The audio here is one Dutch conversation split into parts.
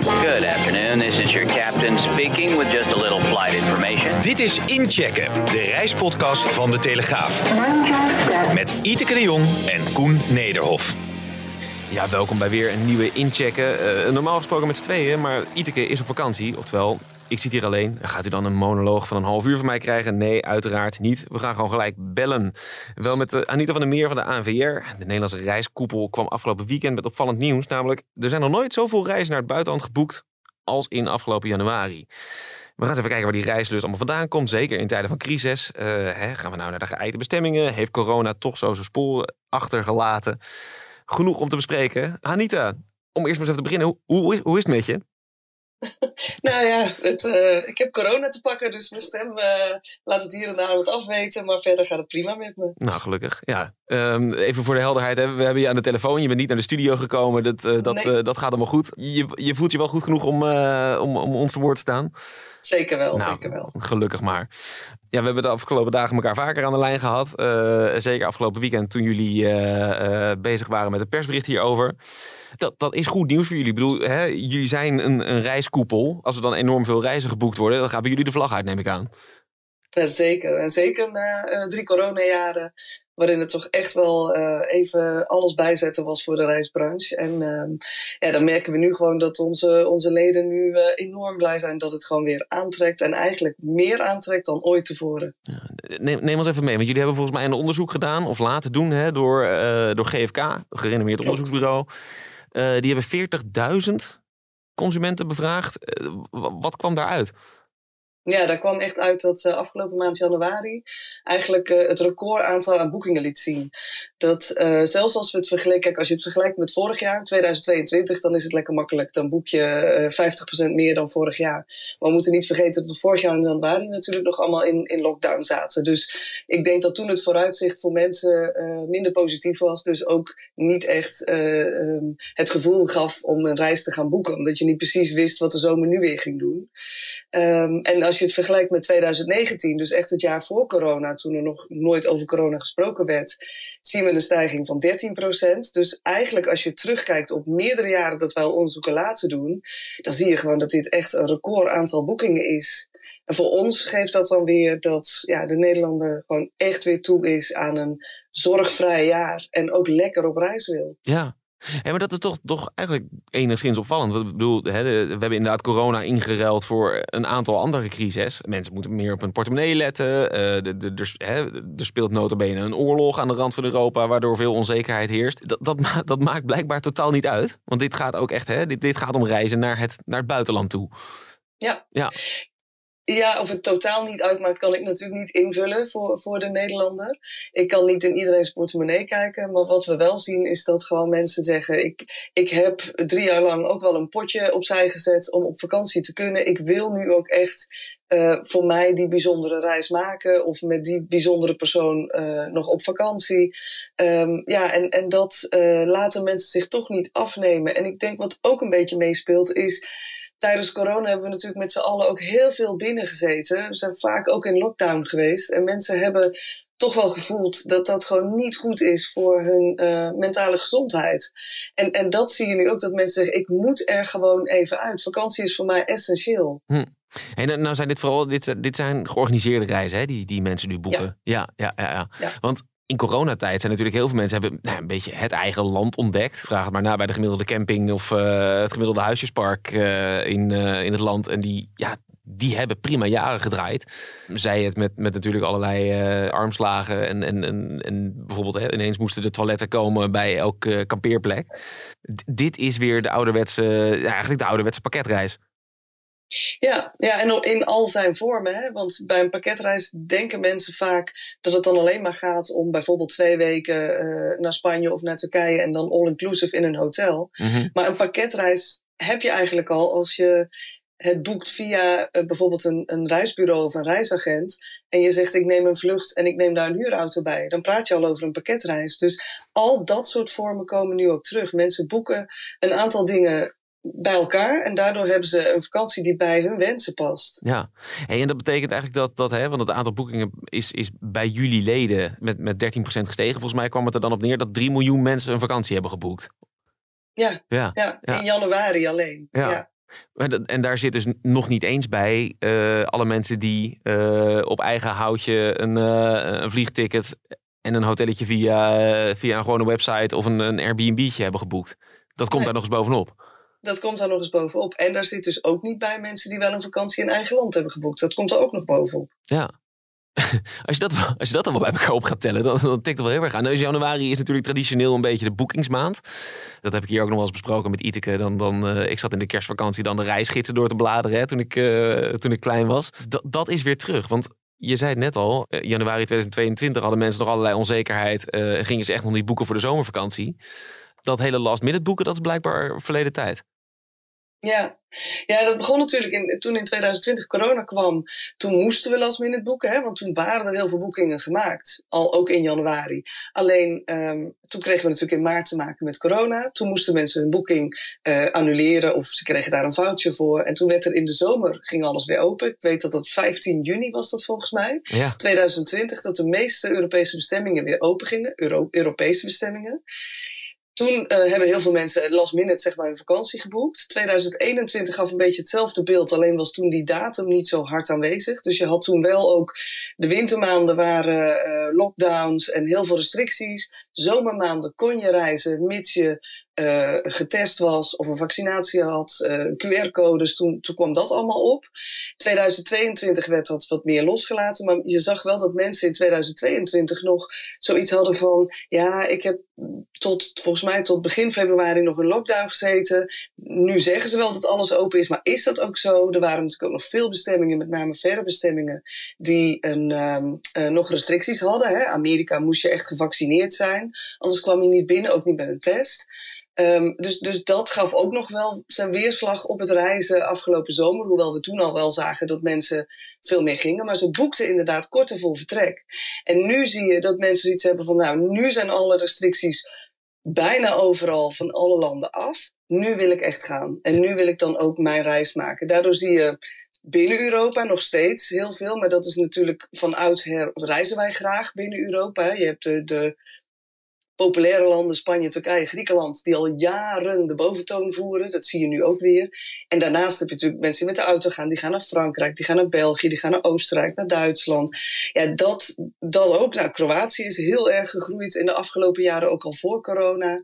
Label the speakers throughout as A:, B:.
A: Good afternoon. This is your captain speaking with just a little flight information.
B: Dit is Inchecken, de reispodcast van De Telegraaf. Met Iteke de Jong en Koen Nederhof.
C: Ja, welkom bij weer een nieuwe Inchecken. Eh, normaal gesproken met z'n tweeën, maar Iteke is op vakantie. Oftewel, ik zit hier alleen. Gaat u dan een monoloog van een half uur van mij krijgen? Nee, uiteraard niet. We gaan gewoon gelijk bellen. Wel met uh, Anita van der Meer van de ANVR. De Nederlandse reiskoepel kwam afgelopen weekend met opvallend nieuws. Namelijk, er zijn nog nooit zoveel reizen naar het buitenland geboekt als in afgelopen januari. We gaan eens even kijken waar die reislust allemaal vandaan komt. Zeker in tijden van crisis. Uh, hè, gaan we nou naar de geëikte bestemmingen? Heeft corona toch zo zijn sporen achtergelaten? Genoeg om te bespreken. Anita, om eerst maar eens even te beginnen. Hoe, hoe is het met je?
D: nou ja, het, uh, ik heb corona te pakken, dus mijn stem uh, laat het hier en daar wat afweten. Maar verder gaat het prima met me.
C: Nou, gelukkig. Ja. Um, even voor de helderheid, hè. we hebben je aan de telefoon. Je bent niet naar de studio gekomen. Dat, uh, dat, nee. dat gaat allemaal goed. Je, je voelt je wel goed genoeg om, om, om ons te woord te staan?
D: Zeker wel, nou, zeker wel.
C: Gelukkig maar. Ja, we hebben de afgelopen dagen elkaar vaker aan de lijn gehad. zeker afgelopen weekend toen jullie bezig waren met het persbericht hierover dat, dat is goed nieuws voor jullie. Ik bedoel, hè, jullie zijn een, een reiskoepel. Als er dan enorm veel reizen geboekt worden, dan gaan bij jullie de vlag uit, neem ik aan.
D: Ja, zeker. En zeker na drie coronajaren, waarin het toch echt wel uh, even alles bijzetten was voor de reisbranche. En uh, ja, dan merken we nu gewoon dat onze, onze leden nu uh, enorm blij zijn dat het gewoon weer aantrekt. En eigenlijk meer aantrekt dan ooit tevoren. Ja,
C: neem, neem ons even mee, want jullie hebben volgens mij een onderzoek gedaan, of laten doen hè, door, door GFK, gerenommeerd onderzoeksbureau. Die hebben 40.000 consumenten bevraagd. Wat kwam daaruit?
D: Ja, daar kwam echt uit dat uh, afgelopen maand januari eigenlijk uh, het record aantal aan boekingen liet zien. Dat uh, zelfs als we het vergelijken, kijk, als je het vergelijkt met vorig jaar, 2022, dan is het lekker makkelijk. Dan boek je 50% meer dan vorig jaar. Maar we moeten niet vergeten dat we vorig jaar in januari natuurlijk nog allemaal in, in lockdown zaten. Dus ik denk dat toen het vooruitzicht voor mensen minder positief was. Dus ook niet echt um, het gevoel gaf om een reis te gaan boeken. Omdat je niet precies wist wat de zomer nu weer ging doen. Um, en als je het vergelijkt met 2019, dus echt het jaar voor corona, toen er nog nooit over corona gesproken werd, zien we een stijging van 13%. Dus eigenlijk als je terugkijkt op meerdere jaren dat wij al onderzoeken laten doen, dan zie je gewoon dat dit echt een record aantal boekingen is. En voor ons geeft dat dan weer dat ja, de Nederlander gewoon echt weer toe is aan een zorgvrij jaar. En ook lekker op reis wil.
C: Ja, ja, maar dat is toch, toch eigenlijk enigszins opvallend. Ik bedoel, hè, we hebben inderdaad corona ingeruild voor een aantal andere crises. Mensen moeten meer op hun portemonnee letten. De, de, de, hè, er speelt notabene een oorlog aan de rand van Europa, waardoor veel onzekerheid heerst. Dat, dat, dat maakt blijkbaar totaal niet uit. Want dit gaat ook echt, hè, dit, dit gaat om reizen naar het, naar het buitenland toe.
D: Ja.
C: ja.
D: Ja, of het totaal niet uitmaakt, kan ik natuurlijk niet invullen voor, voor de Nederlander. Ik kan niet in iedereen's portemonnee kijken. Maar wat we wel zien is dat gewoon mensen zeggen: ik, ik heb drie jaar lang ook wel een potje opzij gezet om op vakantie te kunnen. Ik wil nu ook echt uh, voor mij die bijzondere reis maken. Of met die bijzondere persoon uh, nog op vakantie. Um, ja, en, en dat uh, laten mensen zich toch niet afnemen. En ik denk wat ook een beetje meespeelt is tijdens corona hebben we natuurlijk met z'n allen ook heel veel binnen gezeten. We zijn vaak ook in lockdown geweest. En mensen hebben toch wel gevoeld dat dat gewoon niet goed is voor hun uh, mentale gezondheid. En, en dat zie je nu ook, dat mensen zeggen: ik moet er gewoon even uit. Vakantie is voor mij essentieel.
C: Hm. En nou zijn dit vooral, dit, dit zijn georganiseerde reizen, hè, die, die mensen nu boeken. Ja, ja, ja. ja, ja. Want in coronatijd zijn natuurlijk heel veel mensen hebben nou, een beetje het eigen land ontdekt. Vraag het maar na bij de gemiddelde camping of uh, het gemiddelde huisjespark uh, in, uh, in het land. En die, ja, die hebben prima jaren gedraaid. Zij het met, met natuurlijk allerlei armslagen. En, en, en, en bijvoorbeeld hè, ineens moesten de toiletten komen bij elke kampeerplek. Dit is weer de ouderwetse, eigenlijk de ouderwetse pakketreis.
D: Ja, ja, en in al zijn vormen. Hè? Want bij een pakketreis denken mensen vaak dat het dan alleen maar gaat om bijvoorbeeld twee weken uh, naar Spanje of naar Turkije en dan all-inclusive in een hotel.
C: Mhm.
D: Maar een pakketreis heb je eigenlijk al als je het boekt via uh, bijvoorbeeld een, een reisbureau of een reisagent. En je zegt ik neem een vlucht en ik neem daar een huurauto bij. Dan praat je al over een pakketreis. Dus al dat soort vormen komen nu ook terug. Mensen boeken een aantal dingen bij elkaar. En daardoor hebben ze een vakantie die bij hun wensen past.
C: Ja, en dat betekent eigenlijk dat, dat hè, want het aantal boekingen is, is bij jullie leden met, met 13% gestegen. Volgens mij kwam het er dan op neer dat 3 miljoen mensen een vakantie hebben geboekt.
D: Ja, ja, ja, in januari alleen. Ja.
C: En daar zit dus nog niet eens bij uh, alle mensen die uh, op eigen houtje een, uh, een vliegticket en een hotelletje via, via een gewone website of een, een Airbnb'tje hebben geboekt. Dat komt daar nog eens bovenop
D: dat komt daar nog eens bovenop. En daar zit dus ook niet bij mensen die wel een vakantie in eigen land hebben geboekt. Dat komt er ook nog bovenop.
C: Ja. Als je, dat, als je dat wel bij elkaar op gaat tellen, dan, dan tikt het wel heel erg aan. Dus januari is natuurlijk traditioneel een beetje de boekingsmaand. Dat heb ik hier ook nog wel eens besproken met Iteke. Dan, dan, uh, ik zat in de kerstvakantie dan de reisgidsen door te bladeren hè, toen, ik, uh, toen ik klein was. D dat is weer terug. Want je zei het net al, uh, januari 2022 hadden mensen nog allerlei onzekerheid. gingen ze echt nog niet boeken voor de zomervakantie. Dat hele last minute boeken, dat is blijkbaar verleden tijd.
D: Ja. ja, dat begon natuurlijk in, toen in 2020 corona kwam. Toen moesten we last minute boeken, hè, want toen waren er heel veel boekingen gemaakt. Al ook in januari. Alleen um, toen kregen we natuurlijk in maart te maken met corona. Toen moesten mensen hun boeking uh, annuleren of ze kregen daar een foutje voor. En toen werd er in de zomer, ging alles weer open. Ik weet dat dat 15 juni was dat volgens mij. Ja. 2020, dat de meeste Europese bestemmingen weer open gingen. Euro Europese bestemmingen. Toen uh, hebben heel veel mensen last minute zeg maar, hun vakantie geboekt. 2021 gaf een beetje hetzelfde beeld, alleen was toen die datum niet zo hard aanwezig. Dus je had toen wel ook de wintermaanden waren uh, lockdowns en heel veel restricties. Zomermaanden kon je reizen, mits je uh, getest was of een vaccinatie had, uh, QR-codes, toen, toen kwam dat allemaal op. 2022 werd dat wat meer losgelaten, maar je zag wel dat mensen in 2022 nog zoiets hadden van, ja, ik heb tot, volgens mij tot begin februari nog in lockdown gezeten. Nu zeggen ze wel dat alles open is, maar is dat ook zo? Er waren natuurlijk ook nog veel bestemmingen, met name verre bestemmingen, die een, um, uh, nog restricties hadden. Hè? Amerika moest je echt gevaccineerd zijn, anders kwam je niet binnen, ook niet met een test. Um, dus, dus dat gaf ook nog wel zijn weerslag op het reizen afgelopen zomer. Hoewel we toen al wel zagen dat mensen veel meer gingen. Maar ze boekten inderdaad korter voor vertrek. En nu zie je dat mensen zoiets hebben van, nou, nu zijn alle restricties bijna overal van alle landen af. Nu wil ik echt gaan. En nu wil ik dan ook mijn reis maken. Daardoor zie je binnen Europa nog steeds heel veel. Maar dat is natuurlijk van oudsher reizen wij graag binnen Europa. Je hebt de, de populaire landen, Spanje, Turkije, Griekenland, die al jaren de boventoon voeren. Dat zie je nu ook weer. En daarnaast heb je natuurlijk mensen die met de auto gaan, die gaan naar Frankrijk, die gaan naar België, die gaan naar Oostenrijk, naar Duitsland. Ja, dat, dat ook. Nou, Kroatië is heel erg gegroeid in de afgelopen jaren, ook al voor corona.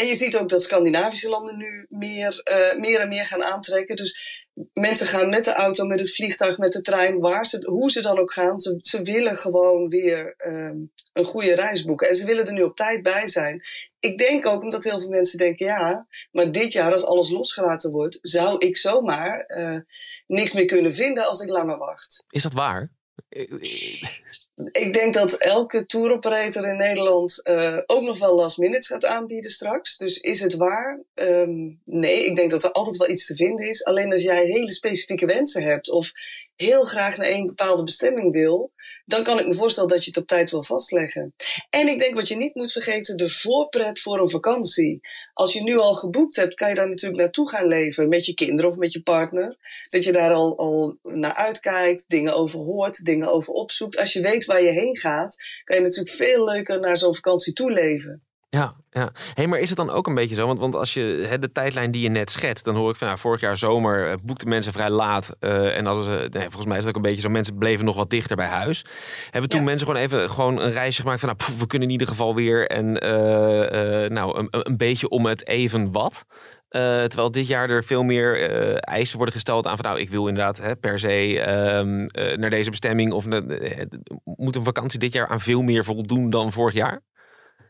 D: En je ziet ook dat Scandinavische landen nu meer, uh, meer en meer gaan aantrekken. Dus mensen gaan met de auto, met het vliegtuig, met de trein, waar ze, hoe ze dan ook gaan. Ze, ze willen gewoon weer um, een goede reis boeken. En ze willen er nu op tijd bij zijn. Ik denk ook omdat heel veel mensen denken, ja, maar dit jaar als alles losgelaten wordt, zou ik zomaar uh, niks meer kunnen vinden als ik langer wacht.
C: Is dat waar?
D: Ik denk dat elke tour operator in Nederland uh, ook nog wel last minutes gaat aanbieden straks. Dus is het waar? Um, nee, ik denk dat er altijd wel iets te vinden is. Alleen als jij hele specifieke wensen hebt of heel graag naar een bepaalde bestemming wil, dan kan ik me voorstellen dat je het op tijd wil vastleggen. En ik denk wat je niet moet vergeten, de voorpret voor een vakantie. Als je nu al geboekt hebt, kan je daar natuurlijk naartoe gaan leven met je kinderen of met je partner. Dat je daar al, al naar uitkijkt, dingen over hoort, dingen over opzoekt. Als je weet waar je heen gaat, kan je natuurlijk veel leuker naar zo'n vakantie toeleven.
C: Ja, ja. Hey, maar is het dan ook een beetje zo? Want, want als je hè, de tijdlijn die je net schetst, dan hoor ik van nou, vorig jaar zomer uh, boekten mensen vrij laat. Uh, en als, uh, nee, volgens mij is het ook een beetje zo. Mensen bleven nog wat dichter bij huis. Hebben toen mensen gewoon even gewoon een reisje gemaakt van nou, poef, we kunnen in ieder geval weer en nou, een, een beetje om het even wat. terwijl dit jaar er veel meer eisen worden gesteld aan van nou, ik wil inderdaad hè, per se um, naar deze bestemming. Of moet een vakantie dit jaar aan veel meer voldoen dan vorig jaar?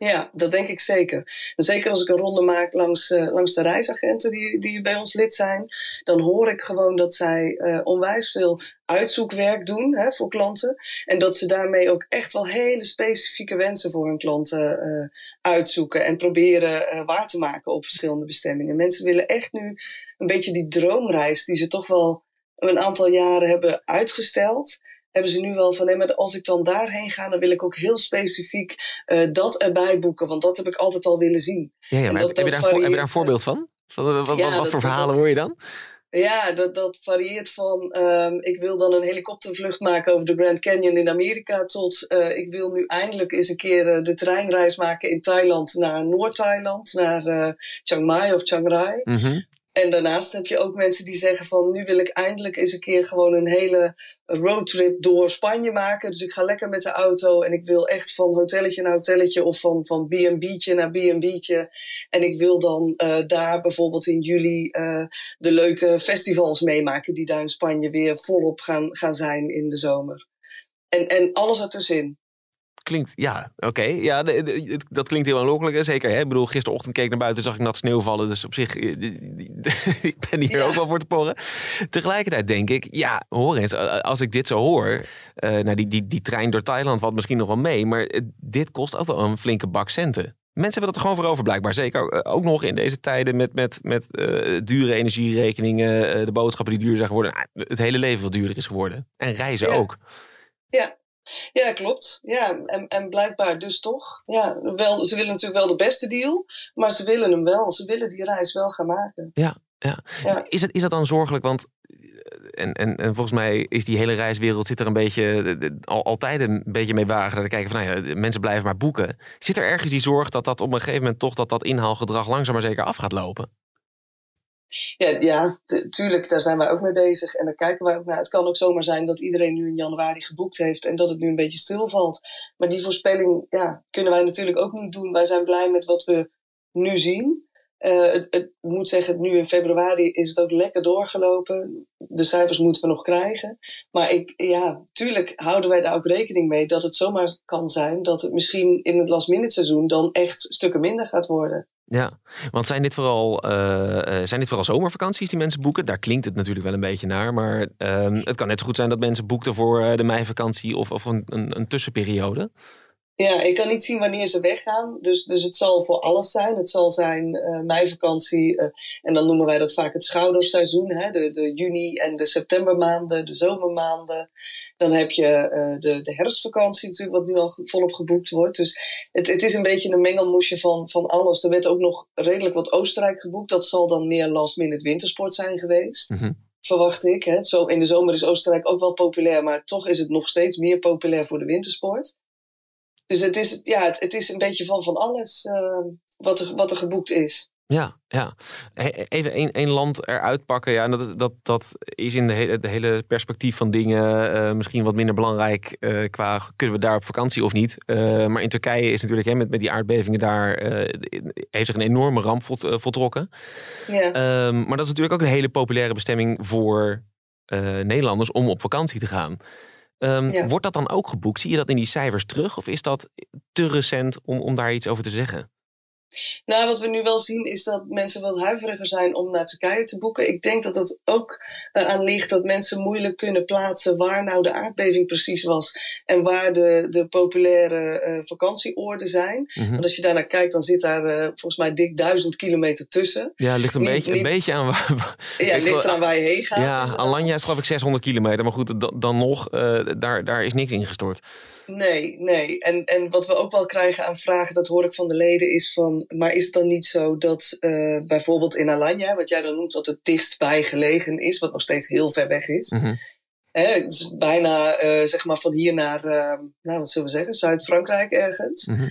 D: Ja, dat denk ik zeker. zeker als ik een ronde maak langs, uh, langs de reisagenten die, die bij ons lid zijn, dan hoor ik gewoon dat zij uh, onwijs veel uitzoekwerk doen hè, voor klanten. En dat ze daarmee ook echt wel hele specifieke wensen voor hun klanten uh, uitzoeken en proberen waar te maken op verschillende bestemmingen. Mensen willen echt nu een beetje die droomreis die ze toch wel een aantal jaren hebben uitgesteld hebben ze nu wel van nee, maar als ik dan daarheen ga, dan wil ik ook heel specifiek uh, dat erbij boeken, want dat heb ik altijd al willen zien.
C: Ja, ja maar heb, je daar, heb, je daar, een voorbeeld van? Wat, wat, ja, wat voor verhalen hoor je dan?
D: Ja, dat, dat varieert van um, ik wil dan een helikoptervlucht maken over de Grand Canyon in Amerika tot uh, ik wil nu eindelijk eens een keer uh, de treinreis maken in Thailand naar Noord-Thailand, naar uh, Chiang Mai of Chiang Rai. Mm -hmm. En daarnaast heb je ook mensen die zeggen van nu wil ik eindelijk eens een keer gewoon een hele roadtrip door Spanje maken. Dus ik ga lekker met de auto en ik wil echt van hotelletje naar hotelletje of van, van B&B'tje naar B&B'tje. En ik wil dan uh, daar bijvoorbeeld in juli uh, de leuke festivals meemaken die daar in Spanje weer volop gaan, gaan zijn in de zomer. En, en alles ertussenin
C: klinkt, ja, oké. Ja, dat klinkt heel aanlokkelijk, zeker. Hè? Ik bedoel, gisterochtend keek naar buiten, zag ik nat sneeuw vallen. Dus op zich, eh, ik ben hier ook wel voor te porren. Tegelijkertijd denk ik, ja, hoor eens, als ik dit zo hoor... Uh, nou, die, die, die trein door Thailand valt misschien nog wel mee... maar dit kost ook wel een flinke bak centen. Mensen hebben dat er gewoon voor over, blijkbaar. Zeker eh, ook nog in deze tijden met, met, met uh, dure energierekeningen, uh, de boodschappen die duur zijn geworden. Nou, het hele leven wat duurder is geworden. En reizen
D: ja.
C: ook.
D: Ja, ja, klopt. Ja, en, en blijkbaar dus toch. Ja, wel, ze willen natuurlijk wel de beste deal, maar ze willen hem wel. Ze willen die reis wel gaan maken.
C: Ja, ja. ja. Is, het, is dat dan zorgelijk? Want eh, en, en, en volgens mij is die hele reiswereld zit er een beetje al, altijd een beetje mee wagen. Dat kijken van nou ja, mensen blijven maar boeken. Zit er ergens die zorg dat dat op een gegeven moment toch dat dat inhaalgedrag langzaam maar zeker af gaat lopen?
D: Ja, ja tuurlijk, daar zijn wij ook mee bezig. En daar kijken wij ook naar. Het kan ook zomaar zijn dat iedereen nu in januari geboekt heeft en dat het nu een beetje stilvalt. Maar die voorspelling ja, kunnen wij natuurlijk ook niet doen. Wij zijn blij met wat we nu zien. Uh, het, het moet zeggen, nu in februari is het ook lekker doorgelopen. De cijfers moeten we nog krijgen. Maar ik, ja, tuurlijk houden wij daar ook rekening mee dat het zomaar kan zijn dat het misschien in het last minute seizoen dan echt stukken minder gaat worden.
C: Ja, want zijn dit, vooral, uh, zijn dit vooral zomervakanties die mensen boeken? Daar klinkt het natuurlijk wel een beetje naar. Maar uh, het kan net zo goed zijn dat mensen boekten voor uh, de meivakantie of, of een, een, een, tussenperiode.
D: Ja, ik kan niet zien wanneer ze weggaan. Dus, dus het zal voor alles zijn. Het zal zijn meivakantie. en dan noemen wij dat vaak het schouderseizoen. Hè? De, de juni en de septembermaanden, de zomermaanden. Dan heb je uh, de, de herfstvakantie natuurlijk, wat nu al volop geboekt wordt. Dus het, het is een beetje een mengelmoesje van, van alles. Er werd ook nog redelijk wat Oostenrijk geboekt. Dat zal dan meer last minute wintersport zijn geweest. Mm -hmm. Verwacht ik. Hè. Zo, in de zomer is Oostenrijk ook wel populair, maar toch is het nog steeds meer populair voor de wintersport. Dus het is, ja, het, het is een beetje van van alles uh, wat, er, wat er geboekt is.
C: Ja, ja. Even één, één land eruit pakken. Ja, dat, dat, dat is in de hele, de hele perspectief van dingen uh, misschien wat minder belangrijk uh, qua kunnen we daar op vakantie of niet. Uh, maar in Turkije is natuurlijk hè, met, met die aardbevingen daar heeft zich een enorme ramp voltrokken. Ja. Um, maar dat is natuurlijk ook een hele populaire bestemming voor Nederlanders om op vakantie te gaan. Um, ja. Wordt dat dan ook geboekt? Zie je dat in die cijfers terug? Of is dat te recent om, om daar iets over te zeggen?
D: Nou, wat we nu wel zien is dat mensen wat huiveriger zijn om naar Turkije te boeken. Ik denk dat het ook uh, aan ligt dat mensen moeilijk kunnen plaatsen waar nou de aardbeving precies was en waar de, de populaire uh, vakantieoorden zijn. Mm -hmm. Want als je daarnaar kijkt, dan zit daar uh, volgens mij dik duizend kilometer tussen.
C: Ja, ligt een, niet, beetje, niet, een beetje aan waar.
D: Ja, ligt eraan waar je heen gaat.
C: Ja, Alanya is geloof ik 600 kilometer, maar goed, dan, dan nog, daar, daar is niks ingestort.
D: Nee, nee. En, en wat we ook wel krijgen aan vragen, dat hoor ik van de leden, is van, maar is het dan niet zo dat uh, bijvoorbeeld in Alanya, wat jij dan noemt, wat het dichtstbij gelegen is, wat nog steeds heel ver weg is, mm -hmm. hè, het is bijna uh, zeg maar van hier naar, uh, nou wat zullen we zeggen, Zuid-Frankrijk ergens. Mm -hmm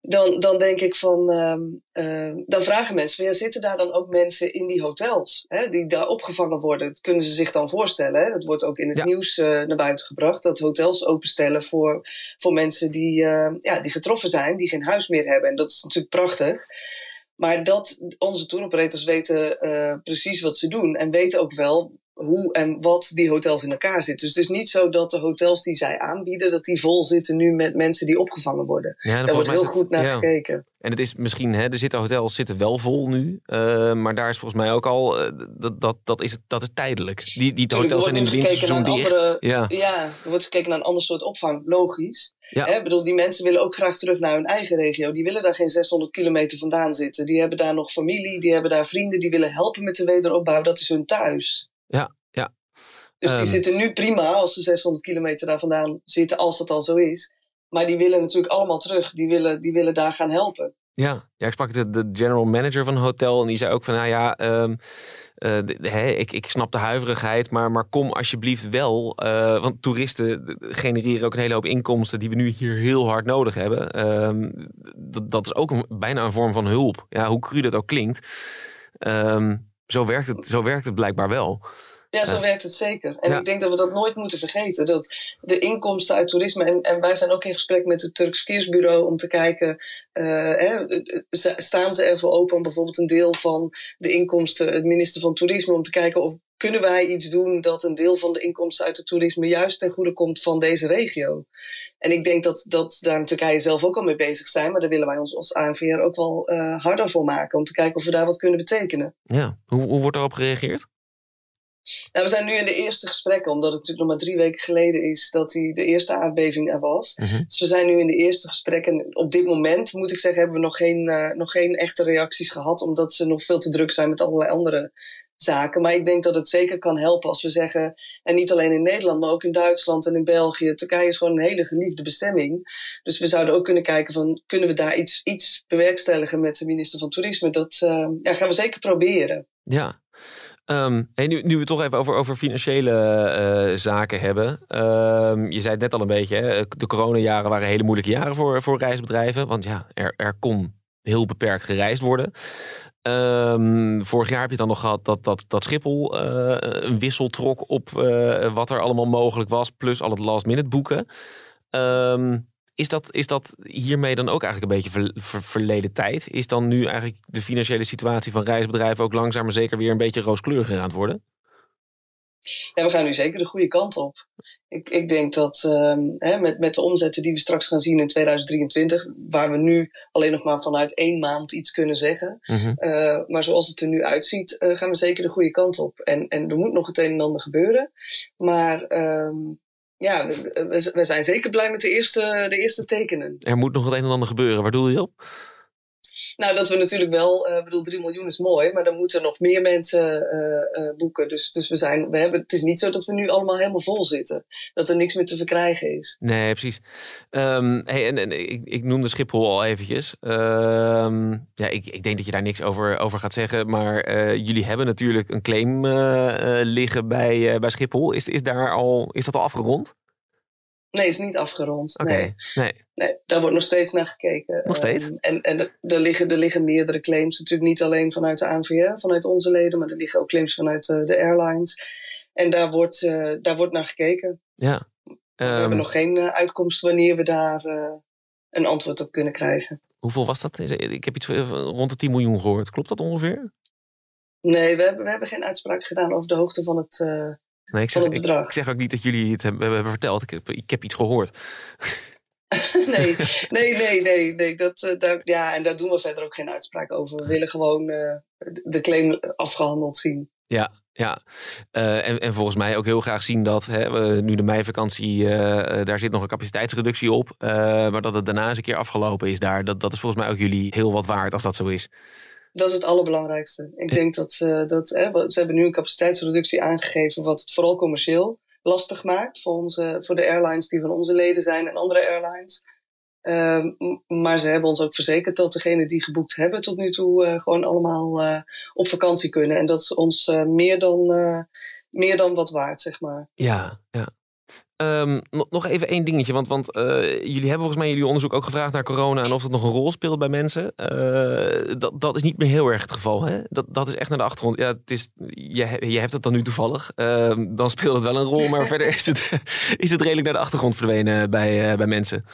D: dan, dan denk ik van, um, uh, dan vragen mensen, ja, zitten daar dan ook mensen in die hotels, hè, die daar opgevangen worden? Dat kunnen ze zich dan voorstellen. Hè? Dat wordt ook in het ja. nieuws uh, naar buiten gebracht, dat hotels openstellen voor, voor mensen die, uh, ja, die getroffen zijn, die geen huis meer hebben. En dat is natuurlijk prachtig. Maar dat onze touroperators weten precies wat ze doen en weten ook wel hoe en wat die hotels in elkaar zitten. Dus het is niet zo dat de hotels die zij aanbieden, dat die vol zitten nu met mensen die opgevangen worden.
C: Ja,
D: Daar wordt heel goed naar gekeken.
C: En het is misschien, hè, er zitten hotels zitten wel vol nu, uh, maar daar is volgens mij ook al, uh, dat, dat, dat, is, dat is tijdelijk. Die, die hotels zijn in de winterseizoen dicht.
D: Andere, ja. ja, er wordt gekeken naar een ander soort opvang, logisch. Ja. Hè, bedoel, die mensen willen ook graag terug naar hun eigen regio. Die willen daar geen 600 kilometer vandaan zitten. Die hebben daar nog familie, die hebben daar vrienden, die willen helpen met de wederopbouw. Dat is hun thuis.
C: Ja, ja.
D: Dus die um, zitten nu prima als ze 600 kilometer daar vandaan zitten, als dat al zo is. Maar die willen natuurlijk allemaal terug. Die willen, die willen daar gaan helpen.
C: Ja, ja ik sprak de, de general manager van een hotel en die zei ook van, nou ja, um, uh, he, ik, ik snap de huiverigheid, maar, maar kom alsjeblieft wel. Uh, want toeristen genereren ook een hele hoop inkomsten die we nu hier heel hard nodig hebben. Um, dat, dat is ook een, bijna een vorm van hulp. Ja, hoe cru dat ook klinkt. Um, zo, werkt het, zo werkt het blijkbaar wel.
D: Ja, zo werkt het zeker. En ik denk dat we dat nooit moeten vergeten. Dat de inkomsten uit toerisme. En, en wij zijn ook in gesprek met het Turks Verkeersbureau om te kijken. Uh, hè, staan ze ervoor open om bijvoorbeeld een deel van de inkomsten, het minister van Toerisme, om te kijken of kunnen wij iets doen dat een deel van de inkomsten uit het toerisme juist ten goede komt van deze regio. En ik denk dat, dat daar Turkije zelf ook al mee bezig zijn, maar daar willen wij ons als ANVR ook wel uh, harder voor maken om te kijken of we daar wat kunnen betekenen.
C: Ja, hoe, hoe wordt daarop gereageerd?
D: Nou, we zijn nu in de eerste gesprekken, omdat het natuurlijk nog maar drie weken geleden is dat die, de eerste aardbeving er was.
C: Mhm.
D: Dus we zijn nu in de eerste gesprekken. Op dit moment, moet ik zeggen, hebben we nog geen, uh, nog geen echte reacties gehad, omdat ze nog veel te druk zijn met allerlei andere zaken. Maar ik denk dat het zeker kan helpen als we zeggen, en niet alleen in Nederland, maar ook in Duitsland en in België. Turkije is gewoon een hele geliefde bestemming. Dus we zouden ook kunnen kijken van, kunnen we daar iets, iets bewerkstelligen met de minister van Toerisme? Dat uh, ja, gaan we zeker proberen.
C: Ja, Um, nu, nu we het toch even over, over financiële uh, zaken hebben. Um, je zei het net al een beetje, hè? de coronajaren waren hele moeilijke jaren voor, voor reisbedrijven. Want ja, er, er kon heel beperkt gereisd worden. Um, vorig jaar heb je dan nog gehad dat, dat, dat Schiphol uh, een wissel trok op uh, wat er allemaal mogelijk was. Plus al het last minute boeken. Is dat, is dat hiermee dan ook eigenlijk een beetje ver, ver, verleden tijd? Is dan nu eigenlijk de financiële situatie van reisbedrijven ook langzaam maar zeker weer een beetje rooskleuriger het worden?
D: Ja, we gaan nu zeker de goede kant op. Ik, ik denk dat um, hè, met, met de omzetten die we straks gaan zien in 2023, waar we nu alleen nog maar vanuit één maand iets kunnen zeggen.
C: Mm -hmm.
D: uh, maar zoals het er nu uitziet, uh, gaan we zeker de goede kant op. En, en er moet nog het een en ander gebeuren. Maar um, ja, we, we, zijn zeker blij met de eerste, de eerste tekenen.
C: Er moet nog het een en ander gebeuren. Waar doe je op?
D: Nou, dat we natuurlijk wel, ik uh, bedoel, 3 miljoen is mooi, maar dan moeten nog meer mensen uh, uh, boeken. Dus, dus we zijn, we hebben, het is niet zo dat we nu allemaal helemaal vol zitten. Dat er niks meer te verkrijgen is.
C: Nee, precies. Um, hey, en, en ik, ik noemde Schiphol al eventjes. Um, ja, ik, ik denk dat je daar niks over, over gaat zeggen. Maar jullie hebben natuurlijk een claim liggen bij, bij Schiphol. Is, is, daar al, is dat al afgerond?
D: Nee, is niet afgerond. Nee.
C: nee.
D: nee. Daar wordt nog steeds naar gekeken.
C: Nog steeds?
D: Um, en en er, er, liggen, er liggen meerdere claims. Natuurlijk niet alleen vanuit de ANVR, vanuit onze leden, maar er liggen ook claims vanuit uh, de airlines. En daar wordt, uh, daar wordt naar gekeken.
C: Ja.
D: Um, we hebben nog geen uh, uitkomst wanneer we daar een antwoord op kunnen krijgen.
C: Hoeveel was dat? Ik heb iets rond de 10 miljoen gehoord. Klopt dat ongeveer?
D: Nee, we hebben, we hebben geen uitspraak gedaan over de hoogte van het,
C: Nee, ik zeg, ik, ik, zeg ook niet dat jullie het hebben, hebben verteld. Ik heb, ik heb iets gehoord.
D: nee, nee, nee, nee. nee dat, uh, daar, ja, en daar doen we verder ook geen uitspraak over. We willen gewoon uh, de claim afgehandeld zien.
C: Ja, ja. Uh, en, en volgens mij ook heel graag zien dat hè, we, nu de meivakantie, daar zit nog een capaciteitsreductie op. maar dat het daarna eens een keer afgelopen is daar. Dat, dat is volgens mij ook jullie heel wat waard als dat zo is.
D: Dat is het allerbelangrijkste. Ik denk dat, uh, dat hè, ze hebben nu een capaciteitsreductie aangegeven, wat het vooral commercieel lastig maakt voor, onze, voor de airlines die van onze leden zijn en andere airlines. Uh, maar ze hebben ons ook verzekerd dat degenen die geboekt hebben tot nu toe uh, gewoon allemaal uh, op vakantie kunnen. En dat is ons meer, dan, meer dan wat waard, zeg maar.
C: Ja, ja. Um, nog even één dingetje, want, want uh, jullie hebben volgens mij jullie onderzoek ook gevraagd naar corona en of het nog een rol speelt bij mensen. Uh, dat, dat is niet meer heel erg het geval. Hè? Dat, dat is echt naar de achtergrond. Ja, het is, je, je hebt het dan nu toevallig. Uh, dan speelt het wel een rol, maar verder is het, is het redelijk naar de achtergrond verdwenen bij, bij mensen.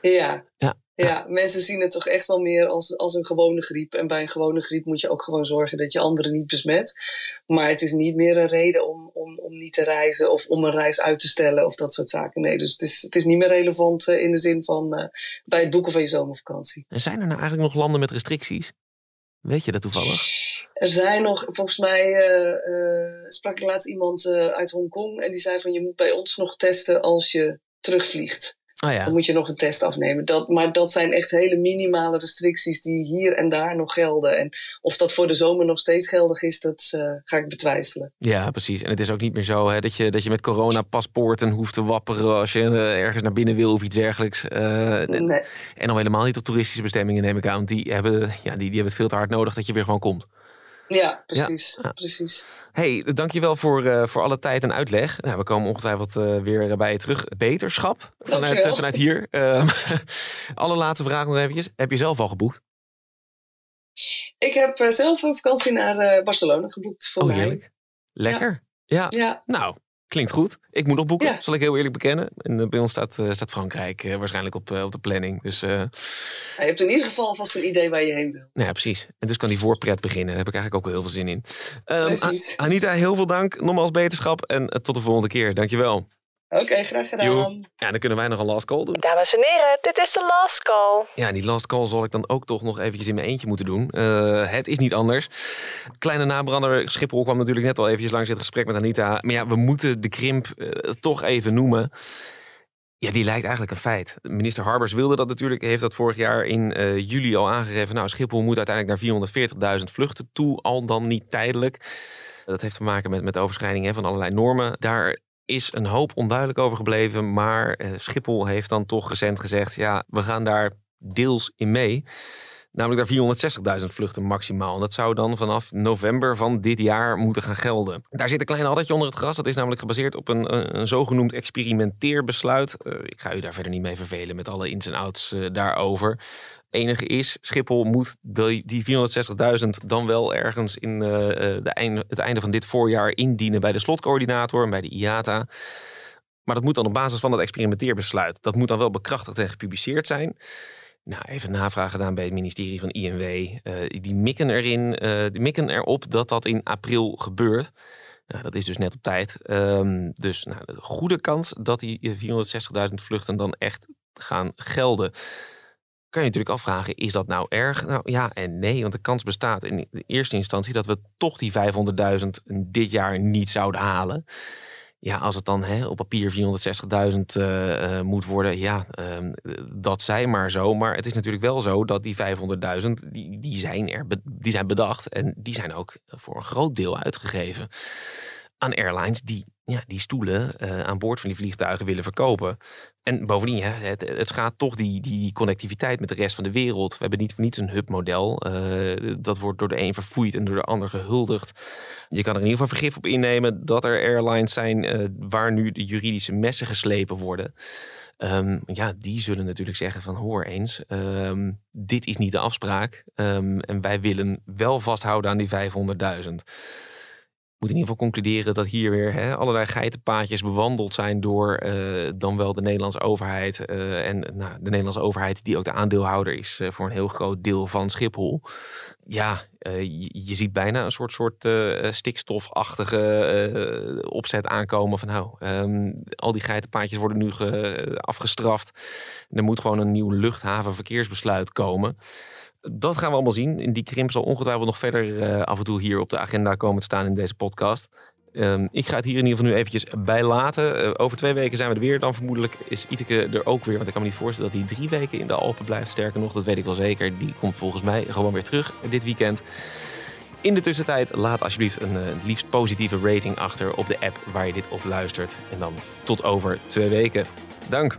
D: Ja.
C: ja.
D: Ja, mensen zien het toch echt wel meer als, als een gewone griep. En bij een gewone griep moet je ook gewoon zorgen dat je anderen niet besmet. Maar het is niet meer een reden om, om, om niet te reizen of om een reis uit te stellen of dat soort zaken. Nee, dus het is, het is niet meer relevant in de zin van bij het boeken van je zomervakantie.
C: En zijn er nou eigenlijk nog landen met restricties? Weet je dat toevallig?
D: Er zijn nog, volgens mij sprak ik laatst iemand uit Hongkong en die zei van je moet bij ons nog testen als je terugvliegt.
C: Oh ja.
D: Dan moet je nog een test afnemen. Dat, maar dat zijn echt hele minimale restricties die hier en daar nog gelden. En of dat voor de zomer nog steeds geldig is, dat uh, ga ik betwijfelen.
C: Ja, precies. En het is ook niet meer zo hè, dat, je, dat je met corona-paspoorten hoeft te wapperen als je uh, ergens naar binnen wil of iets dergelijks. Uh,
D: nee.
C: En al helemaal niet op toeristische bestemmingen, neem ik aan. Die hebben, ja, die, die hebben het veel te hard nodig dat je weer gewoon komt.
D: Ja, precies. Ja. precies.
C: hey, dankjewel voor, uh, voor alle tijd en uitleg. Nou, we komen ongetwijfeld uh, weer bij je terug. Beterschap vanuit, uh, vanuit hier. Ehm, allerlaatste vraag nog eventjes. Heb je zelf al geboekt?
D: Ik heb zelf een vakantie naar Barcelona geboekt voor
C: oh,
D: mij.
C: Heerlijk. Lekker. Ja. ja. ja. Nou, Klinkt goed. Ik moet nog boeken, ja. zal ik heel eerlijk bekennen. En bij ons staat, uh, staat Frankrijk uh, waarschijnlijk op, uh, op de planning. Dus,
D: je hebt in ieder geval vast een idee waar je heen wil.
C: Nou ja, precies. En dus kan die voorpret beginnen. Daar heb ik eigenlijk ook wel heel veel zin in. Um, Anita, heel veel dank. Nogmaals beterschap. En tot de volgende keer. Dankjewel.
D: Oké, okay, graag gedaan.
C: Ja, dan kunnen wij nog een last call doen.
E: Dames en heren, dit is de last call.
C: Ja, die last call zal ik dan ook toch nog eventjes in mijn eentje moeten doen. Uh, het is niet anders. Kleine nabrander Schiphol kwam natuurlijk net al eventjes langs in het gesprek met Anita. Maar ja, we moeten de krimp uh, toch even noemen. Ja, die lijkt eigenlijk een feit. Minister Harbers wilde dat natuurlijk, heeft dat vorig jaar in uh, juli al aangegeven. Nou, Schiphol moet uiteindelijk naar 440.000 vluchten toe, al dan niet tijdelijk. Dat heeft te maken met, met de overschrijding van allerlei normen. Daar is een hoop onduidelijk over gebleven. Maar uh, Schiphol heeft dan toch recent gezegd: ja, we gaan daar deels in mee. Namelijk daar 460.000 vluchten maximaal. En dat zou dan vanaf november van dit jaar moeten gaan gelden. Daar zit een klein addertje onder het gras. Dat is namelijk gebaseerd op een, een, zogenoemd experimenteerbesluit. Uh, ik ga u daar verder niet mee vervelen met alle ins en outs uh, daarover enige is, Schiphol moet die 460.000 dan wel ergens in uh, de einde, het einde van dit voorjaar indienen bij de slotcoördinator en bij de IATA. Maar dat moet dan op basis van dat experimenteerbesluit. Dat moet dan wel bekrachtigd en gepubliceerd zijn. Nou, even navraag gedaan bij het ministerie van INW. Uh, die mikken erin, die mikken erop dat dat in april gebeurt. Nou, dat is dus net op tijd. Um, dus nou, de goede kans dat die 460.000 vluchten dan echt gaan gelden kan je natuurlijk afvragen, is dat nou erg? Nou ja en nee, want de kans bestaat in de eerste instantie dat we toch die 500.000 dit jaar niet zouden halen. Ja, als het dan hè, op papier 460.000 uh, uh, moet worden, ja, uh, dat zij maar zo. Maar het is natuurlijk wel zo dat die 500.000, die, die, zijn er, die zijn bedacht en die zijn ook voor een groot deel uitgegeven aan airlines die ja, die stoelen uh, aan boord van die vliegtuigen willen verkopen. En bovendien, hè, het, het gaat toch die, die connectiviteit met de rest van de wereld. We hebben niet voor niets een hubmodel. Uh, dat wordt door de een verfoeid en door de ander gehuldigd. Je kan er in ieder geval vergif op innemen dat er airlines zijn uh, waar nu de juridische messen geslepen worden. Um, ja, die zullen natuurlijk zeggen van hoor eens, um, dit is niet de afspraak. Um, en wij willen wel vasthouden aan die 500.000 moet in ieder geval concluderen dat hier weer hè, allerlei geitenpaadjes bewandeld zijn door uh, dan wel de Nederlandse overheid. Uh, en nou, de Nederlandse overheid, die ook de aandeelhouder is uh, voor een heel groot deel van Schiphol. Ja, je, je, ziet bijna een soort, soort stikstofachtige opzet aankomen. Van nou, um, al die geitenpaadjes worden nu afgestraft. er moet gewoon een nieuw luchthavenverkeersbesluit komen. Dat gaan we allemaal zien. In die krimp zal ongetwijfeld nog verder uh, af en toe hier op de agenda komen te staan in deze podcast. Um, ik ga het hier in ieder geval nu eventjes bij laten. Uh, over twee weken zijn we er weer. Dan vermoedelijk is Iteke er ook weer. Want ik kan me niet voorstellen dat hij drie weken in de Alpen blijft. Sterker nog, dat weet ik wel zeker. Die komt volgens mij gewoon weer terug dit weekend. In de tussentijd laat alsjeblieft een uh, liefst positieve rating achter op de app waar je dit op luistert. En dan tot over twee weken. Dank.